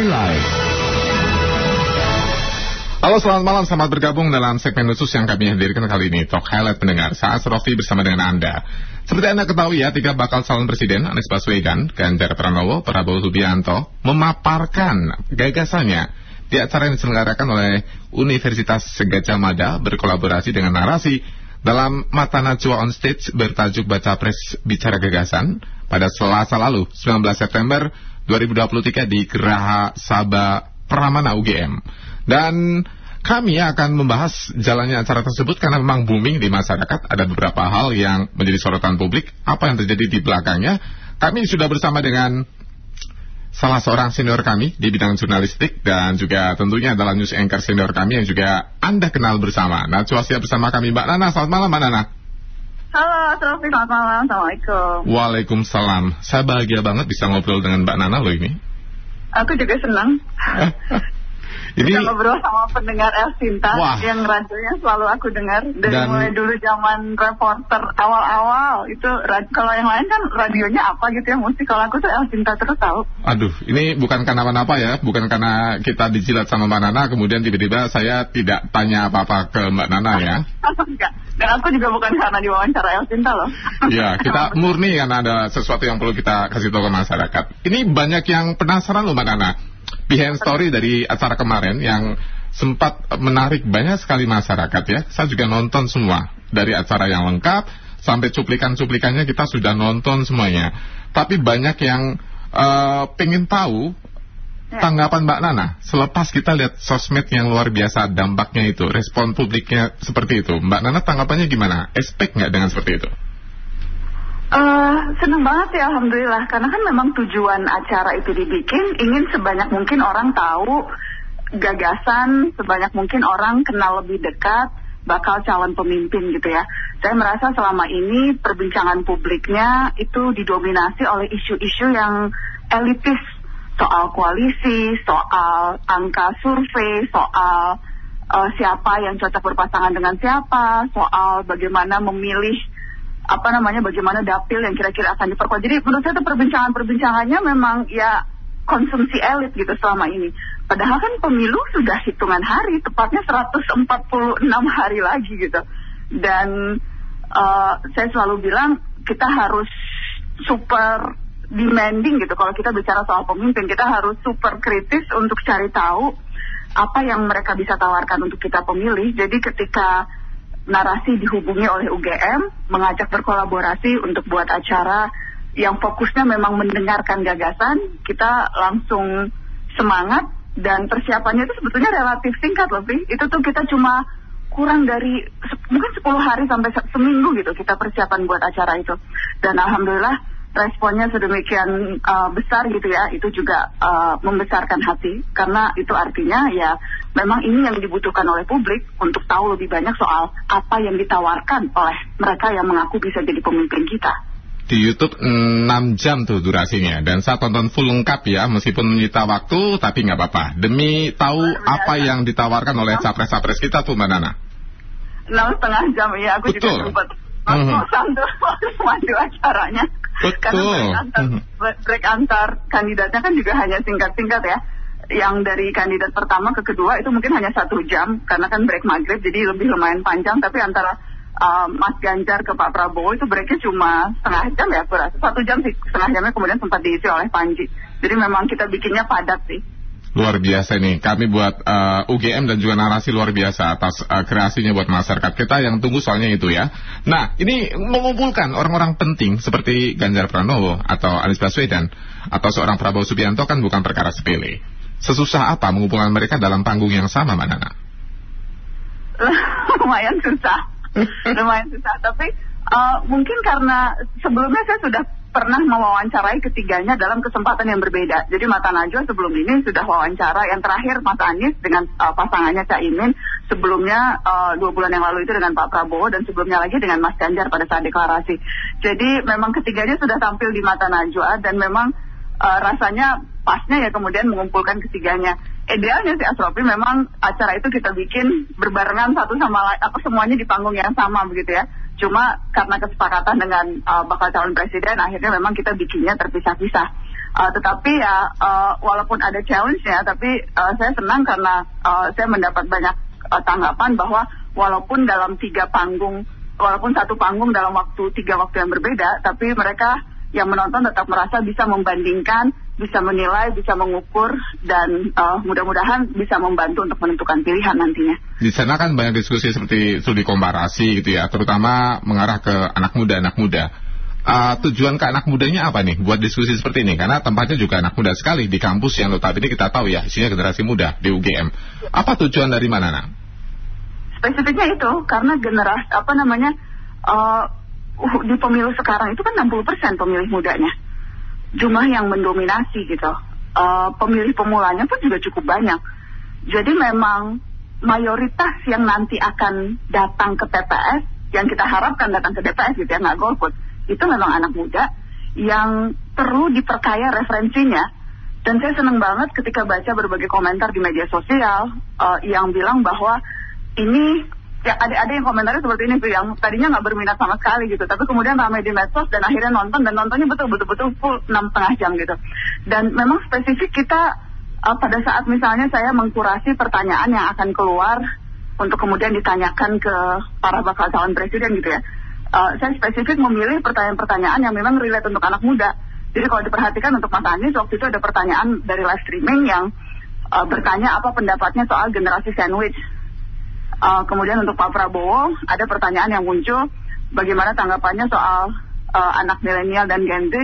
Highlight. Halo selamat malam, selamat bergabung dalam segmen khusus yang kami hadirkan kali ini. Talk Highlight pendengar, saat Rofi bersama dengan Anda. Seperti Anda ketahui ya, tiga bakal calon presiden Anies Baswedan, Ganjar Pranowo, Prabowo Subianto Memaparkan gagasannya di acara yang diselenggarakan oleh Universitas Gajah Mada Berkolaborasi dengan narasi dalam Mata Najwa on Stage bertajuk Baca Pres Bicara Gagasan Pada selasa lalu, 19 September 2023 di Geraha Sabah Pramana UGM dan kami akan membahas jalannya acara tersebut karena memang booming di masyarakat. Ada beberapa hal yang menjadi sorotan publik. Apa yang terjadi di belakangnya. Kami sudah bersama dengan salah seorang senior kami di bidang jurnalistik dan juga tentunya adalah news anchor senior kami yang juga Anda kenal bersama. Nah, cuaca bersama kami Mbak Nana. Selamat malam Mbak Nana. Halo, selamat malam. Assalamualaikum. Waalaikumsalam. Saya bahagia banget bisa ngobrol dengan Mbak Nana loh ini. Aku juga senang. Ini Kita ngobrol sama pendengar El Sinta Wah. yang radionya selalu aku dengar dari Dan, mulai dulu zaman reporter awal-awal itu kalau yang lain kan radionya apa gitu ya mesti kalau aku tuh El Sinta terus tahu. Aduh, ini bukan karena apa-apa ya, bukan karena kita dijilat sama Mbak Nana kemudian tiba-tiba saya tidak tanya apa-apa ke Mbak Nana ya. Enggak. Dan aku juga bukan karena diwawancara El Sinta loh. Iya, kita murni karena ada sesuatu yang perlu kita kasih tahu ke masyarakat. Ini banyak yang penasaran loh Mbak Nana behind story dari acara kemarin yang sempat menarik banyak sekali masyarakat ya. Saya juga nonton semua dari acara yang lengkap sampai cuplikan-cuplikannya kita sudah nonton semuanya. Tapi banyak yang uh, pengen tahu ya. tanggapan Mbak Nana selepas kita lihat sosmed yang luar biasa dampaknya itu, respon publiknya seperti itu. Mbak Nana tanggapannya gimana? Expect nggak dengan seperti itu? Uh, senang banget ya Alhamdulillah. Karena kan memang tujuan acara itu dibikin Ingin sebanyak mungkin orang tahu Gagasan Sebanyak mungkin orang kenal lebih dekat Bakal calon pemimpin gitu ya. Saya merasa selama ini Perbincangan publiknya Itu didominasi oleh isu-isu yang Elitis. Soal koalisi Soal angka survei Soal uh, siapa yang cocok berpasangan dengan siapa Soal bagaimana memilih apa namanya bagaimana dapil yang kira-kira akan diperkuat. Jadi menurut saya itu perbincangan-perbincangannya memang ya konsumsi elit gitu selama ini. Padahal kan pemilu sudah hitungan hari, tepatnya 146 hari lagi gitu. Dan uh, saya selalu bilang kita harus super demanding gitu. Kalau kita bicara soal pemimpin, kita harus super kritis untuk cari tahu apa yang mereka bisa tawarkan untuk kita pemilih. Jadi ketika narasi dihubungi oleh UGM mengajak berkolaborasi untuk buat acara yang fokusnya memang mendengarkan gagasan. Kita langsung semangat dan persiapannya itu sebetulnya relatif singkat lebih itu tuh kita cuma kurang dari mungkin 10 hari sampai seminggu gitu kita persiapan buat acara itu. Dan alhamdulillah responnya sedemikian uh, besar gitu ya, itu juga uh, membesarkan hati karena itu artinya ya memang ini yang dibutuhkan oleh publik untuk tahu lebih banyak soal apa yang ditawarkan oleh mereka yang mengaku bisa jadi pemimpin kita. Di YouTube 6 jam tuh durasinya dan saya tonton full lengkap ya meskipun menyita waktu tapi nggak apa-apa demi tahu apa yang ditawarkan oleh capres-capres kita tuh Mbak Nana. 6 setengah jam ya aku Betul. juga sempat ngos-ngosan tuh maju acaranya. Betul. Karena break antar, break antar kandidatnya kan juga hanya singkat-singkat ya. Yang dari kandidat pertama ke kedua itu mungkin hanya satu jam karena kan break maghrib jadi lebih lumayan panjang. Tapi antara uh, Mas Ganjar ke Pak Prabowo itu breaknya cuma setengah jam ya, satu jam sih setengah jamnya kemudian sempat diisi oleh Panji. Jadi memang kita bikinnya padat sih. Luar biasa nih, kami buat uh, eh, UGM dan juga narasi luar biasa atas uh, kreasinya buat masyarakat kita yang tunggu soalnya itu ya. Nah, ini mengumpulkan orang-orang penting seperti Ganjar Pranowo atau Anies Baswedan atau seorang Prabowo Subianto kan bukan perkara sepele. Sesusah apa mengumpulkan mereka dalam panggung yang sama, Mbak Nana? Lumayan susah, lumayan susah. Tapi uh, mungkin karena sebelumnya saya sudah pernah mewawancarai ketiganya dalam kesempatan yang berbeda. Jadi Mata Najwa sebelum ini sudah wawancara yang terakhir Mas Anies dengan uh, pasangannya Cak Imin, sebelumnya uh, dua bulan yang lalu itu dengan Pak Prabowo dan sebelumnya lagi dengan Mas Ganjar pada saat deklarasi. Jadi memang ketiganya sudah tampil di Mata Najwa dan memang uh, rasanya pasnya ya kemudian mengumpulkan ketiganya. Idealnya sih Asrofi memang acara itu kita bikin berbarengan satu sama lain, apa semuanya di panggung yang sama begitu ya. Cuma karena kesepakatan dengan uh, bakal calon presiden, akhirnya memang kita bikinnya terpisah-pisah. Uh, tetapi ya uh, walaupun ada challenge-nya, tapi uh, saya senang karena uh, saya mendapat banyak uh, tanggapan bahwa walaupun dalam tiga panggung, walaupun satu panggung dalam waktu tiga waktu yang berbeda, tapi mereka yang menonton tetap merasa bisa membandingkan, bisa menilai, bisa mengukur, dan uh, mudah-mudahan bisa membantu untuk menentukan pilihan nantinya. Di sana kan banyak diskusi seperti studi komparasi gitu ya, terutama mengarah ke anak muda, anak muda. Uh, tujuan ke anak mudanya apa nih buat diskusi seperti ini? Karena tempatnya juga anak muda sekali di kampus yang notabene kita tahu ya, isinya generasi muda di UGM. Apa tujuan dari mana, nak? Spesifiknya itu, karena generasi, apa namanya, uh, uh, di pemilu sekarang itu kan 60% pemilih mudanya. Jumlah yang mendominasi gitu. Uh, pemilih pemulanya pun juga cukup banyak. Jadi memang mayoritas yang nanti akan datang ke TPS, yang kita harapkan datang ke TPS gitu ya, nggak golput, itu memang anak muda yang perlu diperkaya referensinya. Dan saya senang banget ketika baca berbagai komentar di media sosial uh, yang bilang bahwa ini ya ada ada yang komentarnya seperti ini tuh yang tadinya nggak berminat sama sekali gitu tapi kemudian ramai di medsos dan akhirnya nonton dan nontonnya betul betul betul full enam setengah jam gitu. Dan memang spesifik kita uh, pada saat misalnya saya mengkurasi pertanyaan yang akan keluar untuk kemudian ditanyakan ke para bakal calon presiden gitu ya uh, saya spesifik memilih pertanyaan-pertanyaan yang memang relate untuk anak muda. Jadi kalau diperhatikan untuk Mas Anies waktu itu ada pertanyaan dari live streaming yang uh, bertanya apa pendapatnya soal generasi sandwich Uh, kemudian untuk Pak Prabowo ada pertanyaan yang muncul bagaimana tanggapannya soal uh, anak milenial dan Gen Z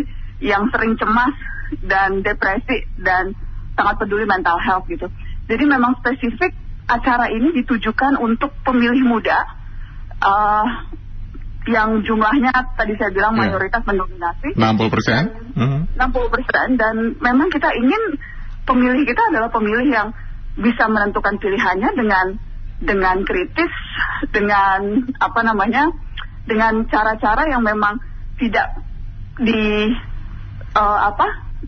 yang sering cemas dan depresi dan sangat peduli mental health gitu. Jadi memang spesifik acara ini ditujukan untuk pemilih muda uh, yang jumlahnya tadi saya bilang yeah. mayoritas mendominasi 60 persen mm -hmm. 60 persen dan memang kita ingin pemilih kita adalah pemilih yang bisa menentukan pilihannya dengan dengan kritis, dengan apa namanya, dengan cara-cara yang memang tidak di uh, apa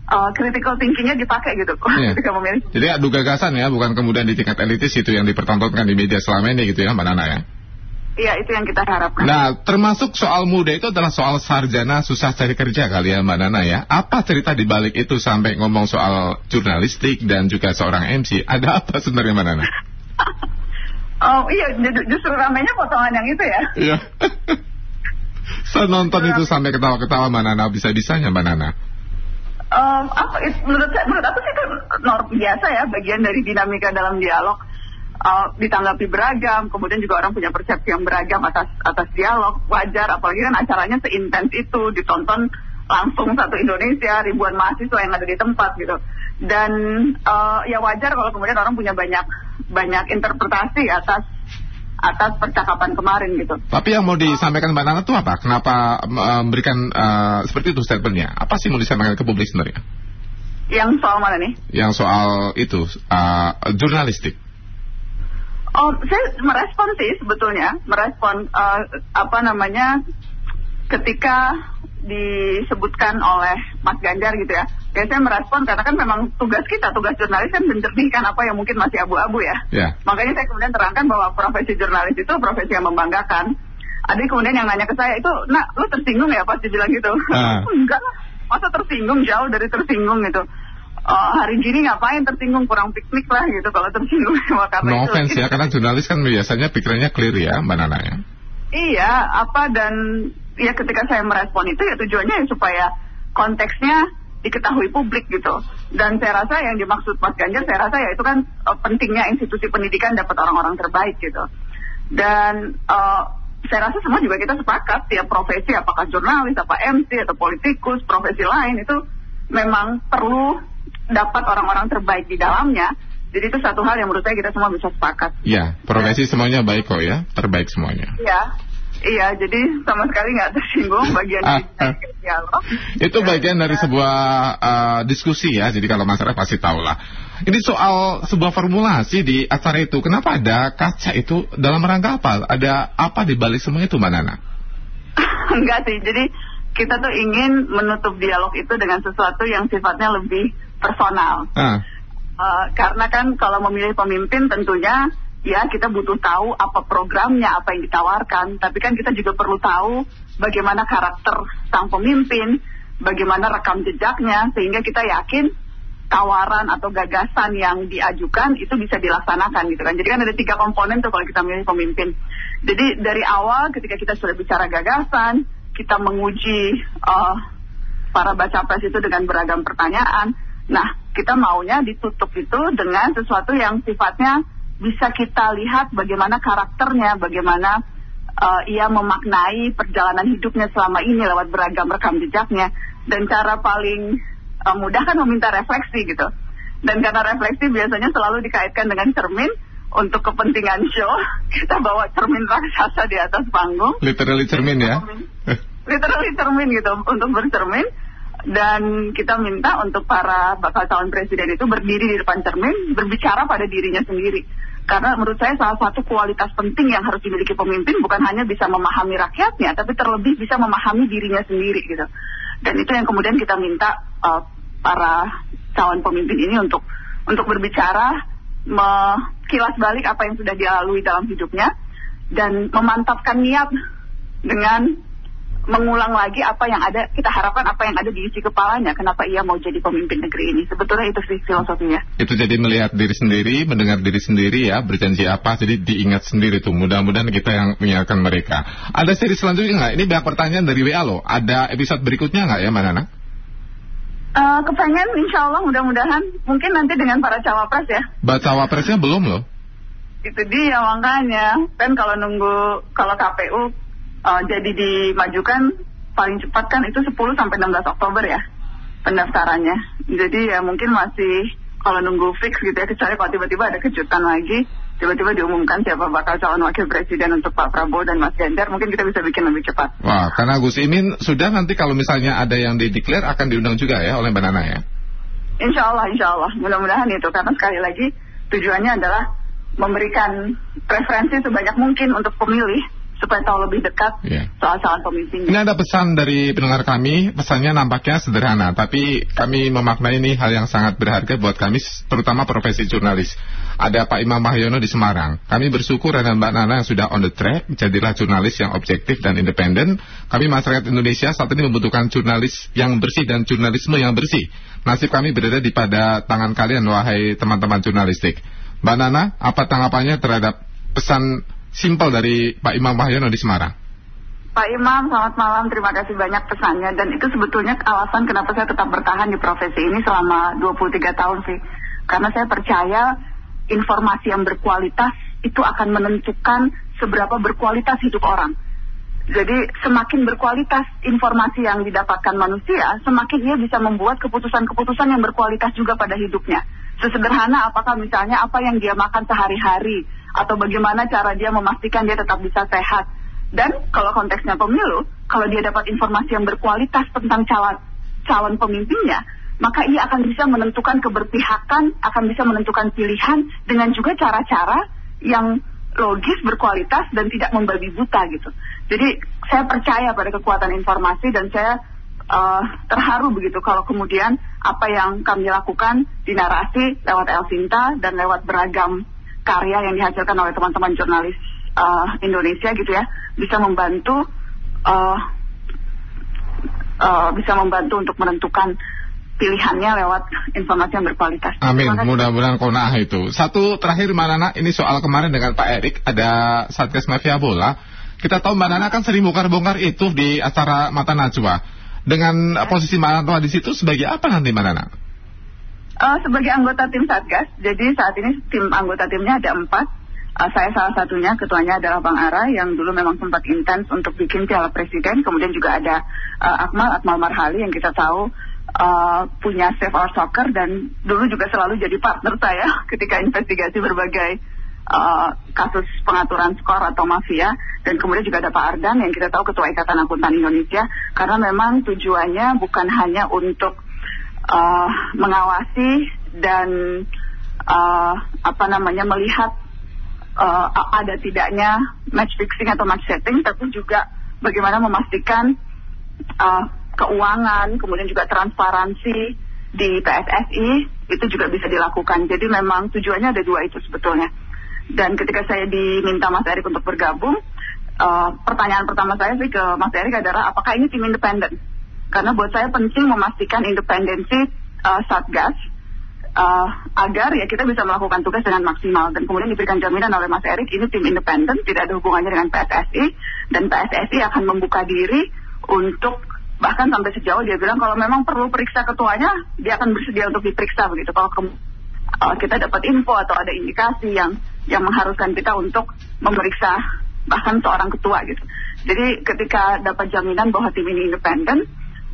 uh, critical thinkingnya dipakai gitu yeah. ketika memilih. Jadi adu gagasan ya, bukan kemudian di tingkat elitis itu yang dipertontonkan di media selama ini gitu ya, Mbak Nana ya. Iya, itu yang kita harapkan. Nah, termasuk soal muda itu adalah soal sarjana susah cari kerja kali ya Mbak Nana ya. Apa cerita di balik itu sampai ngomong soal jurnalistik dan juga seorang MC? Ada apa sebenarnya Mbak Nana? Oh iya, justru ramainya potongan yang itu ya. Iya. Saya nonton itu sampai ketawa-ketawa Mbak Nana, bisa-bisanya Mbak Nana. Um, apa, menurut, saya, menurut aku sih itu norm biasa ya, bagian dari dinamika dalam dialog. Uh, ditanggapi beragam, kemudian juga orang punya persepsi yang beragam atas atas dialog, wajar, apalagi kan acaranya seintens itu, ditonton langsung satu Indonesia, ribuan mahasiswa yang ada di tempat gitu. Dan uh, ya wajar kalau kemudian orang punya banyak banyak interpretasi atas atas percakapan kemarin gitu. Tapi yang mau disampaikan Mbak Nana itu apa? Kenapa memberikan uh, seperti itu statementnya? Apa sih mau disampaikan ke publik sebenarnya? Yang soal mana nih? Yang soal itu uh, jurnalistik. Oh, saya merespon sih sebetulnya, merespon uh, apa namanya ketika disebutkan oleh Mas Ganjar gitu ya. Ya saya merespon karena kan memang tugas kita, tugas jurnalis kan menjernihkan apa yang mungkin masih abu-abu ya. Yeah. Makanya saya kemudian terangkan bahwa profesi jurnalis itu profesi yang membanggakan. Ada kemudian yang nanya ke saya itu, nak lu tersinggung ya pas dibilang gitu. Uh. Enggak masa tersinggung jauh dari tersinggung gitu. Uh, hari gini ngapain tersinggung kurang piknik lah gitu kalau tersinggung karena no itu. offense ya karena jurnalis kan biasanya pikirannya clear ya mbak Nana ya. Iya apa dan ya ketika saya merespon itu ya tujuannya ya supaya konteksnya diketahui publik gitu. Dan saya rasa yang dimaksud Mas Ganjar, saya rasa ya itu kan uh, pentingnya institusi pendidikan dapat orang-orang terbaik gitu. Dan uh, saya rasa semua juga kita sepakat tiap profesi apakah jurnalis, apa MC atau politikus, profesi lain itu memang perlu dapat orang-orang terbaik di dalamnya. Jadi itu satu hal yang menurut saya kita semua bisa sepakat. Iya, profesi semuanya baik kok ya, terbaik semuanya. Iya, Iya, jadi sama sekali nggak tersinggung bagian ah, dari dialog. Itu bagian dari sebuah uh, diskusi ya, jadi kalau masyarakat pasti tahu lah. Ini soal sebuah formulasi di acara itu, kenapa ada kaca itu dalam rangka apa? Ada apa di balik semua itu, Mbak Nana? Enggak sih, jadi kita tuh ingin menutup dialog itu dengan sesuatu yang sifatnya lebih personal. Ah. Uh, karena kan kalau memilih pemimpin tentunya ya kita butuh tahu apa programnya, apa yang ditawarkan. Tapi kan kita juga perlu tahu bagaimana karakter sang pemimpin, bagaimana rekam jejaknya sehingga kita yakin tawaran atau gagasan yang diajukan itu bisa dilaksanakan gitu kan. Jadi kan ada tiga komponen tuh kalau kita milih pemimpin. Jadi dari awal ketika kita sudah bicara gagasan, kita menguji uh, para baca pres itu dengan beragam pertanyaan. Nah, kita maunya ditutup itu dengan sesuatu yang sifatnya bisa kita lihat bagaimana karakternya, bagaimana uh, ia memaknai perjalanan hidupnya selama ini lewat beragam rekam jejaknya. Dan cara paling uh, mudah kan meminta refleksi gitu. Dan karena refleksi biasanya selalu dikaitkan dengan cermin, untuk kepentingan show, kita bawa cermin raksasa di atas panggung. Literally cermin ya? Literally cermin gitu, untuk bercermin. Dan kita minta untuk para bakal calon presiden itu berdiri di depan cermin, berbicara pada dirinya sendiri. Karena menurut saya salah satu kualitas penting yang harus dimiliki pemimpin bukan hanya bisa memahami rakyatnya, tapi terlebih bisa memahami dirinya sendiri gitu. Dan itu yang kemudian kita minta uh, para calon pemimpin ini untuk untuk berbicara, kilas balik apa yang sudah dilalui dalam hidupnya, dan memantapkan niat dengan mengulang lagi apa yang ada kita harapkan apa yang ada di isi kepalanya. Kenapa ia mau jadi pemimpin negeri ini? Sebetulnya itu sih filosofinya. Itu jadi melihat diri sendiri mendengar diri sendiri ya berjanji apa jadi diingat sendiri tuh. Mudah-mudahan kita yang mengingatkan mereka. Ada seri selanjutnya nggak? Ini banyak pertanyaan dari WA lo ada episode berikutnya nggak ya Manana Uh, kepengen insya Allah mudah-mudahan. Mungkin nanti dengan para cawapres ya. Baca cawapresnya belum loh. Itu dia makanya. Kan kalau nunggu kalau KPU uh, jadi dimajukan paling cepat kan itu 10 sampai 16 Oktober ya pendaftarannya. Jadi ya mungkin masih kalau nunggu fix gitu ya kecuali kalau tiba-tiba ada kejutan lagi tiba-tiba diumumkan siapa bakal calon wakil presiden untuk Pak Prabowo dan Mas Ganjar mungkin kita bisa bikin lebih cepat. Wah, karena Gus Imin sudah nanti kalau misalnya ada yang dideklar akan diundang juga ya oleh Mbak Nana ya? Insya Allah, insya Allah. Mudah-mudahan itu karena sekali lagi tujuannya adalah memberikan preferensi sebanyak mungkin untuk pemilih supaya tahu lebih dekat yeah. soal calon pemimpin. Ini ada pesan dari pendengar kami, pesannya nampaknya sederhana, tapi kami memaknai ini hal yang sangat berharga buat kami, terutama profesi jurnalis. Ada Pak Imam Mahyono di Semarang. Kami bersyukur ada Mbak Nana yang sudah on the track, jadilah jurnalis yang objektif dan independen. Kami masyarakat Indonesia saat ini membutuhkan jurnalis yang bersih dan jurnalisme yang bersih. Nasib kami berada di pada tangan kalian, wahai teman-teman jurnalistik. Mbak Nana, apa tanggapannya terhadap pesan simpel dari Pak Imam Wahyono di Semarang. Pak Imam, selamat malam. Terima kasih banyak pesannya. Dan itu sebetulnya alasan kenapa saya tetap bertahan di profesi ini selama 23 tahun sih. Karena saya percaya informasi yang berkualitas itu akan menentukan seberapa berkualitas hidup orang. Jadi semakin berkualitas informasi yang didapatkan manusia, semakin ia bisa membuat keputusan-keputusan yang berkualitas juga pada hidupnya. Sesederhana apakah misalnya apa yang dia makan sehari-hari, atau bagaimana cara dia memastikan dia tetap bisa sehat. Dan kalau konteksnya pemilu, kalau dia dapat informasi yang berkualitas tentang calon calon pemimpinnya, maka ia akan bisa menentukan keberpihakan, akan bisa menentukan pilihan dengan juga cara-cara yang logis, berkualitas dan tidak membabi buta gitu. Jadi saya percaya pada kekuatan informasi dan saya uh, terharu begitu kalau kemudian apa yang kami lakukan di narasi lewat Elvinta dan lewat beragam karya yang dihasilkan oleh teman-teman jurnalis uh, Indonesia gitu ya bisa membantu uh, uh, bisa membantu untuk menentukan pilihannya lewat informasi yang berkualitas. Amin. Mudah-mudahan konah itu. Satu terakhir Mbak Nana, ini soal kemarin dengan Pak Erik ada Satgas Mafia Bola. Kita tahu Mbak Nana kan sering bongkar-bongkar itu di acara Mata Najwa. Dengan posisi Mbak Nana di situ sebagai apa nanti Mbak Nana? Uh, sebagai anggota tim Satgas, jadi saat ini tim anggota timnya ada empat. Uh, saya salah satunya, ketuanya adalah Bang Ara yang dulu memang sempat intens untuk bikin piala presiden. Kemudian juga ada uh, Akmal, Akmal Marhali yang kita tahu uh, punya Save Our Soccer dan dulu juga selalu jadi partner saya ketika investigasi berbagai uh, kasus pengaturan skor atau mafia. Dan kemudian juga ada Pak Ardan yang kita tahu Ketua Ikatan Akuntan Indonesia. Karena memang tujuannya bukan hanya untuk uh, mengawasi dan uh, apa namanya melihat uh, ada tidaknya match fixing atau match setting, tapi juga bagaimana memastikan uh, keuangan, kemudian juga transparansi di PSSI itu juga bisa dilakukan. Jadi memang tujuannya ada dua itu sebetulnya. Dan ketika saya diminta Mas Erik untuk bergabung, uh, pertanyaan pertama saya sih ke Mas Erik adalah apakah ini tim independen? Karena buat saya penting memastikan independensi uh, Satgas uh, agar ya kita bisa melakukan tugas dengan maksimal. Dan kemudian diberikan jaminan oleh Mas Erik ini tim independen tidak ada hubungannya dengan PSSI dan PSSI akan membuka diri untuk bahkan sampai sejauh dia bilang kalau memang perlu periksa ketuanya dia akan bersedia untuk diperiksa begitu. Kalau uh, kita dapat info atau ada indikasi yang yang mengharuskan kita untuk memeriksa bahkan seorang ketua gitu jadi ketika dapat jaminan bahwa tim ini independen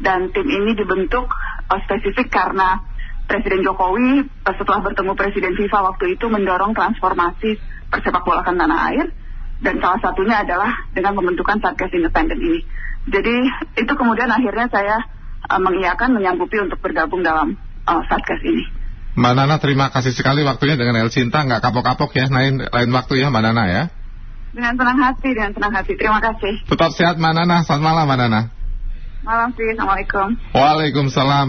dan tim ini dibentuk uh, spesifik karena Presiden Jokowi uh, setelah bertemu Presiden FIFA waktu itu mendorong transformasi persepak bolakan tanah air dan salah satunya adalah dengan pembentukan Satgas Independen ini. Jadi itu kemudian akhirnya saya uh, mengiyakan menyanggupi untuk bergabung dalam uh, Satgas ini. Mbak Nana terima kasih sekali waktunya dengan El Cinta nggak kapok-kapok ya lain lain waktu ya Mbak Nana ya. Dengan senang hati, dengan senang hati. Terima kasih. Tetap sehat Mbak Nana. Selamat malam Mbak Nana. Malam sih, Assalamualaikum. Waalaikumsalam.